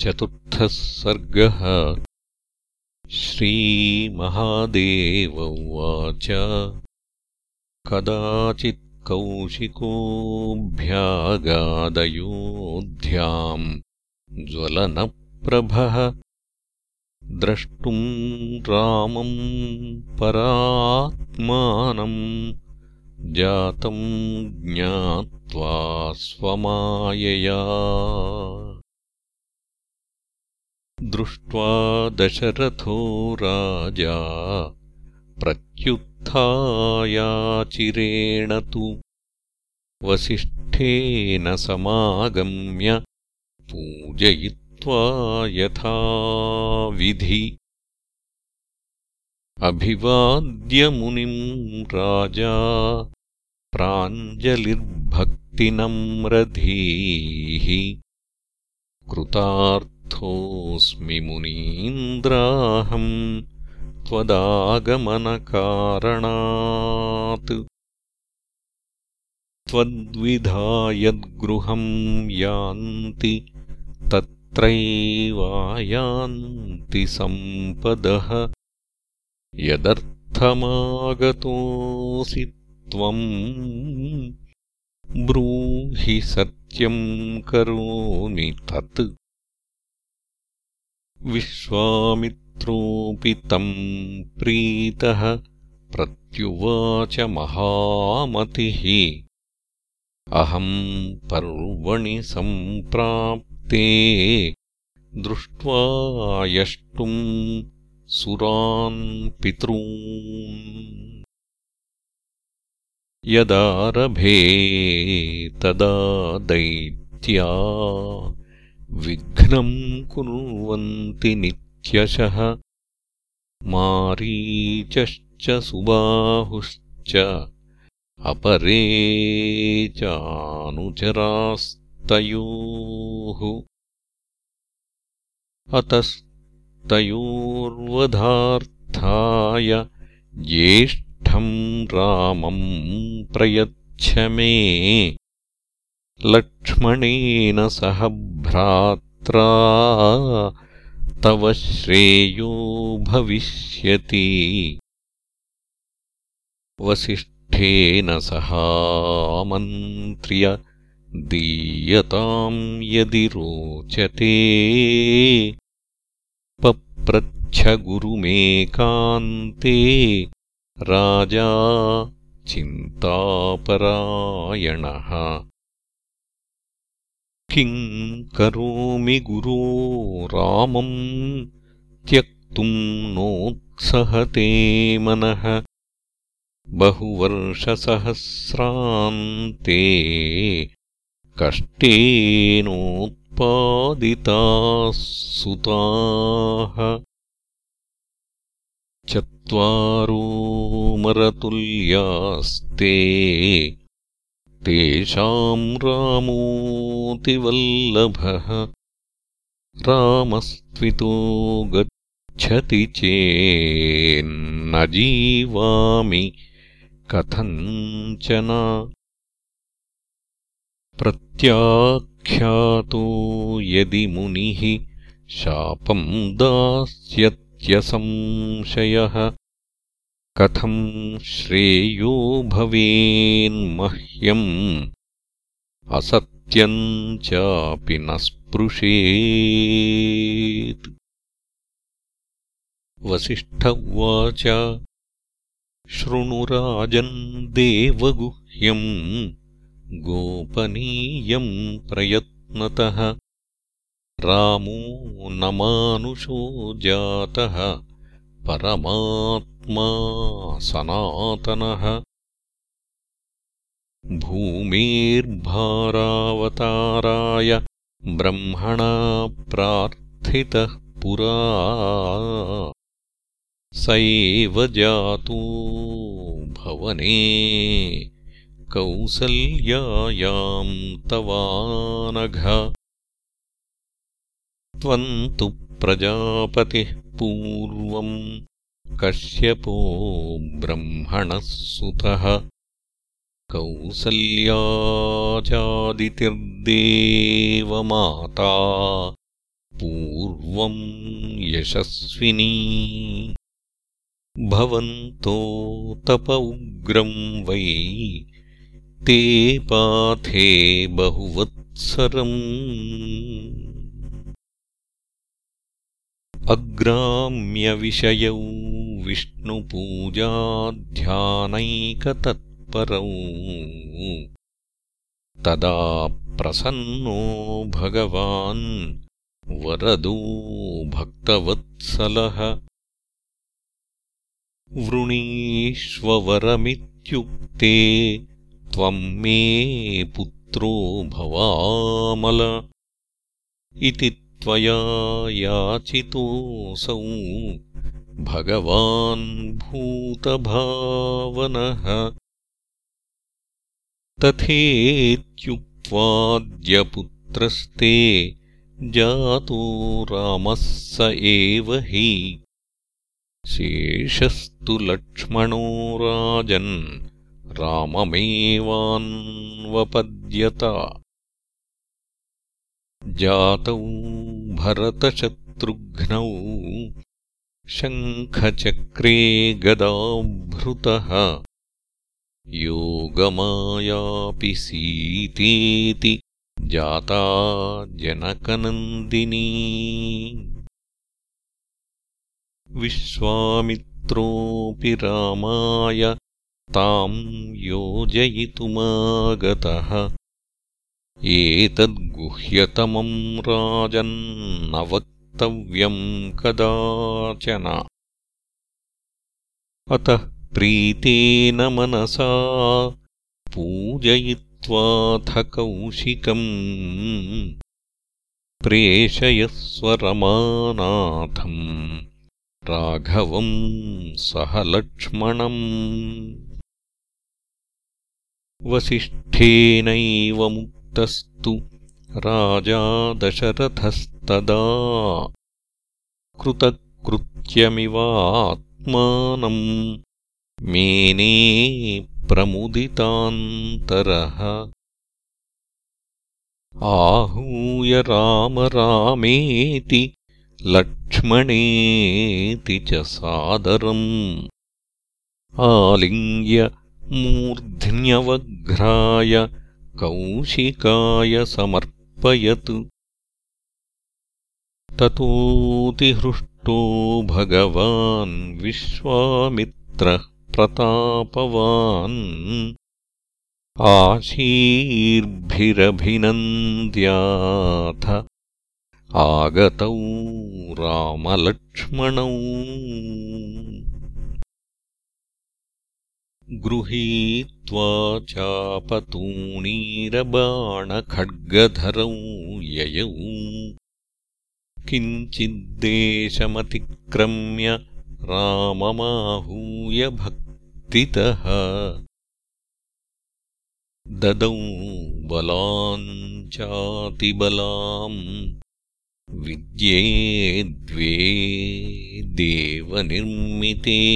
चतुर्थः सर्गः श्रीमहादेव उवाच। कदाचित्कौशिकोऽभ्यागादयोऽध्याम् ज्वलनप्रभः द्रष्टुम् रामम् परात्मानम् जातम् ज्ञात्वा स्वमायया दृष्ट्वा दशरथो राजा। प्रत्युत्थायाचिरेण तु। वसिष्ठेन समागम्य पूजयित्वा यथाविधि। अभिवाद्यमुनिम् राजा। प्राञ्जलिर्भक्तिनम्रधीः। कृतार्थ ोऽस्मि मुनीन्द्राहम् त्वदागमनकारणात्। त्वद्विधायद्गृहम् यान्ति तत्रैवायान्ति सम्पदः। यदर्थमागतोऽसि त्वम् ब्रूहि सत्यम् करोमि तत् विश्वामित्रोऽपि तम् प्रीतः प्रत्युवाच महामतिः। अहम् पर्वणि सम्प्राप्ते दृष्ट्वा यष्टुम् सुरान् पितॄन्। यदारभे तदा दैत्या विघ्नम् कुर्वन्ति नित्यशः। मारीचश्च सुबाहुश्च अपरे चानुचरास्तयोः। अतस्तयोर्वधार्थाय ज्येष्ठम् रामम् प्रयच्छ मे लक्ष्मणेन सह भ्रात्रा तव श्रेयो भविष्यति। वसिष्ठेन सहामन्त्र्य दीयताम् यदि रोचते। पप्रच्छगुरुमेकान्ते राजा चिन्तापरायणः किम् करोमि गुरो रामम् त्यक्तुम् नोत्सहते मनः। बहुवर्षसहस्रान्ते कष्टेनोत्पादिताः। सुताः चत्वारो मरतुल्यास्ते तेषाम् रामोऽतिवल्लभः रामस्त्वितो गच्छति चेन्न जीवामि कथञ्चन प्रत्याख्यातो यदि मुनिः शापम् दास्यत्यसंशयः कथम् श्रेयो भवेन्मह्यम् असत्यम् चापि न स्पृशेत्। वसिष्ठ उवाच शृणुराजन् देवगुह्यम् गोपनीयम् प्रयत्नतः रामो न मानुषो जातः परमात्मा सनातनः। भूमेर्भारावताराय ब्रह्मणा प्रार्थितः पुरा। स एव जातो भवने कौसल्यायाम् तवानघ त्वम् तु प्रजापतिः पूर्वम् कश्यपो ब्रह्मणः सुतः कौसल्याचादितिर्देवमाता पूर्वम् यशस्विनी। भवन्तो तप उग्रम् वै ते पाथे बहुवत्सरम् अग्राम्यविषयौ विष्णुपूजाध्यानैकतत्परौ। तदा प्रसन्नो भगवान् वरदो भक्तवत्सलः। वृणीष्ववरमित्युक्ते त्वम् मे पुत्रो भवामल। इति त्वया याचितोऽसौ भगवान् भूतभावनः। तथेत्युक्त्वाद्यपुत्रस्ते जातो रामः स एव हि। शेषस्तु लक्ष्मणो राजन् राममेवान्वपद्यत जातौ भरतशत्रुघ्नौ शङ्खचक्रे गदाभृतः। योगमायापि सीतेति जाता जनकनन्दिनी। विश्वामित्रोऽपि रामाय ताम् योजयितुमागतः एतद्गुह्यतमम् राजन्न वक्तव्यम् कदाचन। अतः प्रीतेन मनसा पूजयित्वाथ कौशिकम्। प्रेषयस्वरमानाथम् राघवम् सह लक्ष्मणम्। वसिष्ठेनैव मुक्तस्तु राजा दशरथस्तदा। कृतकृत्यमिवात्मानम्। मेने प्रमुदितान्तरः। आहूय राम रामेति लक्ष्मणेति च सादरम्। आलिङ्ग्य मूर्ध्न्यवघ्राय कौशिकाय समर्पयत्। ततोऽतिहृष्टो भगवान् विश्वामित्रः प्रतापवान्। आशीर्भिरभिनन्द्याथ आगतौ रामलक्ष्मणौ गृहीत्वा चापतूणीरबाणखड्गधरौ ययौ। किञ्चिद्देशमतिक्रम्य राममाहूय भक्तितः। ददौ बलाम् चातिबलाम्। विद्ये द्वे देवनिर्मिते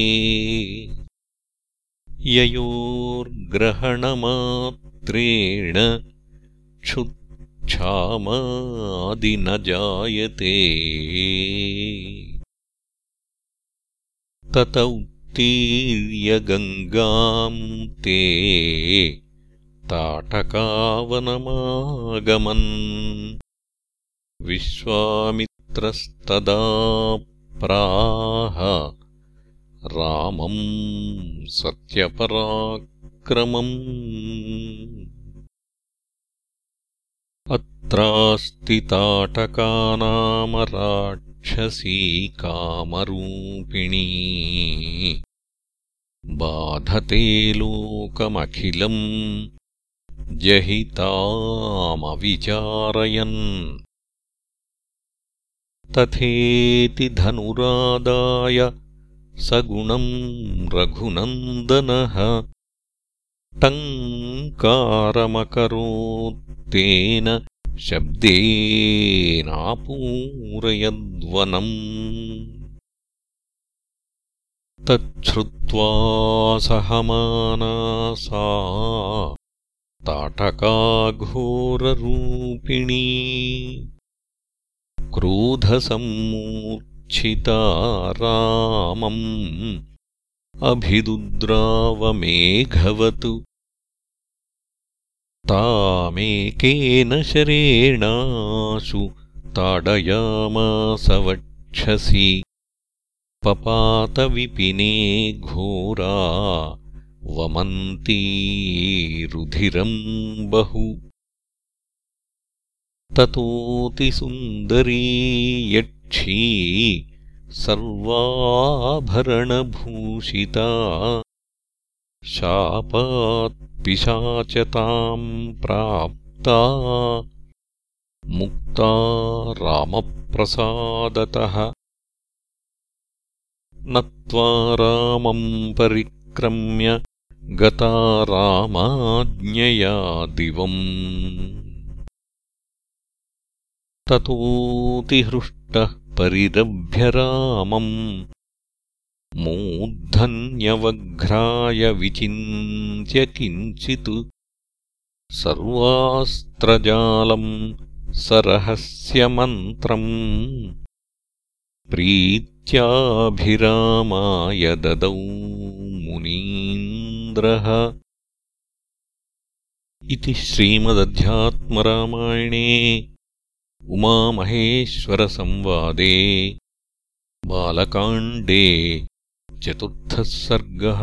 ययोर्ग्रहणमात्रेण क्षुच्छामादि न जायते तत उत्तीर्य गङ्गाम् ते ताटकावनमागमन्। विश्वामित्रस्तदा प्राह रामम् सत्यपराक्रमम् अत्रास्ति ताटकानामराक्षसी कामरूपिणी। बाधते लोकमखिलम् जहितामविचारयन्। तथेति धनुरादाय सगुणम् रघुनन्दनः। टङ्कारमकरोत्तेन शब्देनापूरयद्वनम् तच्छ्रुत्वा सहमाना सा ताटकाघोररूपिणी। क्रोधसम्मूर्च्छिता रामम्। अभिदुद्रावमेघवत् तामेकेन शरेणाशु ताडयामासवक्षसि। पपातविपिने घोरा वमन्ती रुधिरम् बहु। ततोऽतिसुन्दरी यक्षी सर्वाभरणभूषिता। शापात्पिशाचताम् प्राप्ता। मुक्ता रामप्रसादतः। नत्वा रामम् परिक्रम्य गता रामाज्ञया दिवम् ततोऽतिहृष्टः परिरभ्य रामम् मूर्धन्यवघ्राय विचिन्त्य किञ्चित् सर्वास्त्रजालम् सरहस्यमन्त्रम्। प्रीत्याभिरामाय ददौ मुनीन्द्रः। इति श्रीमदध्यात्मरामायणे उमामहेश्वरसंवादे बालकाण्डे चतुर्थः सर्गः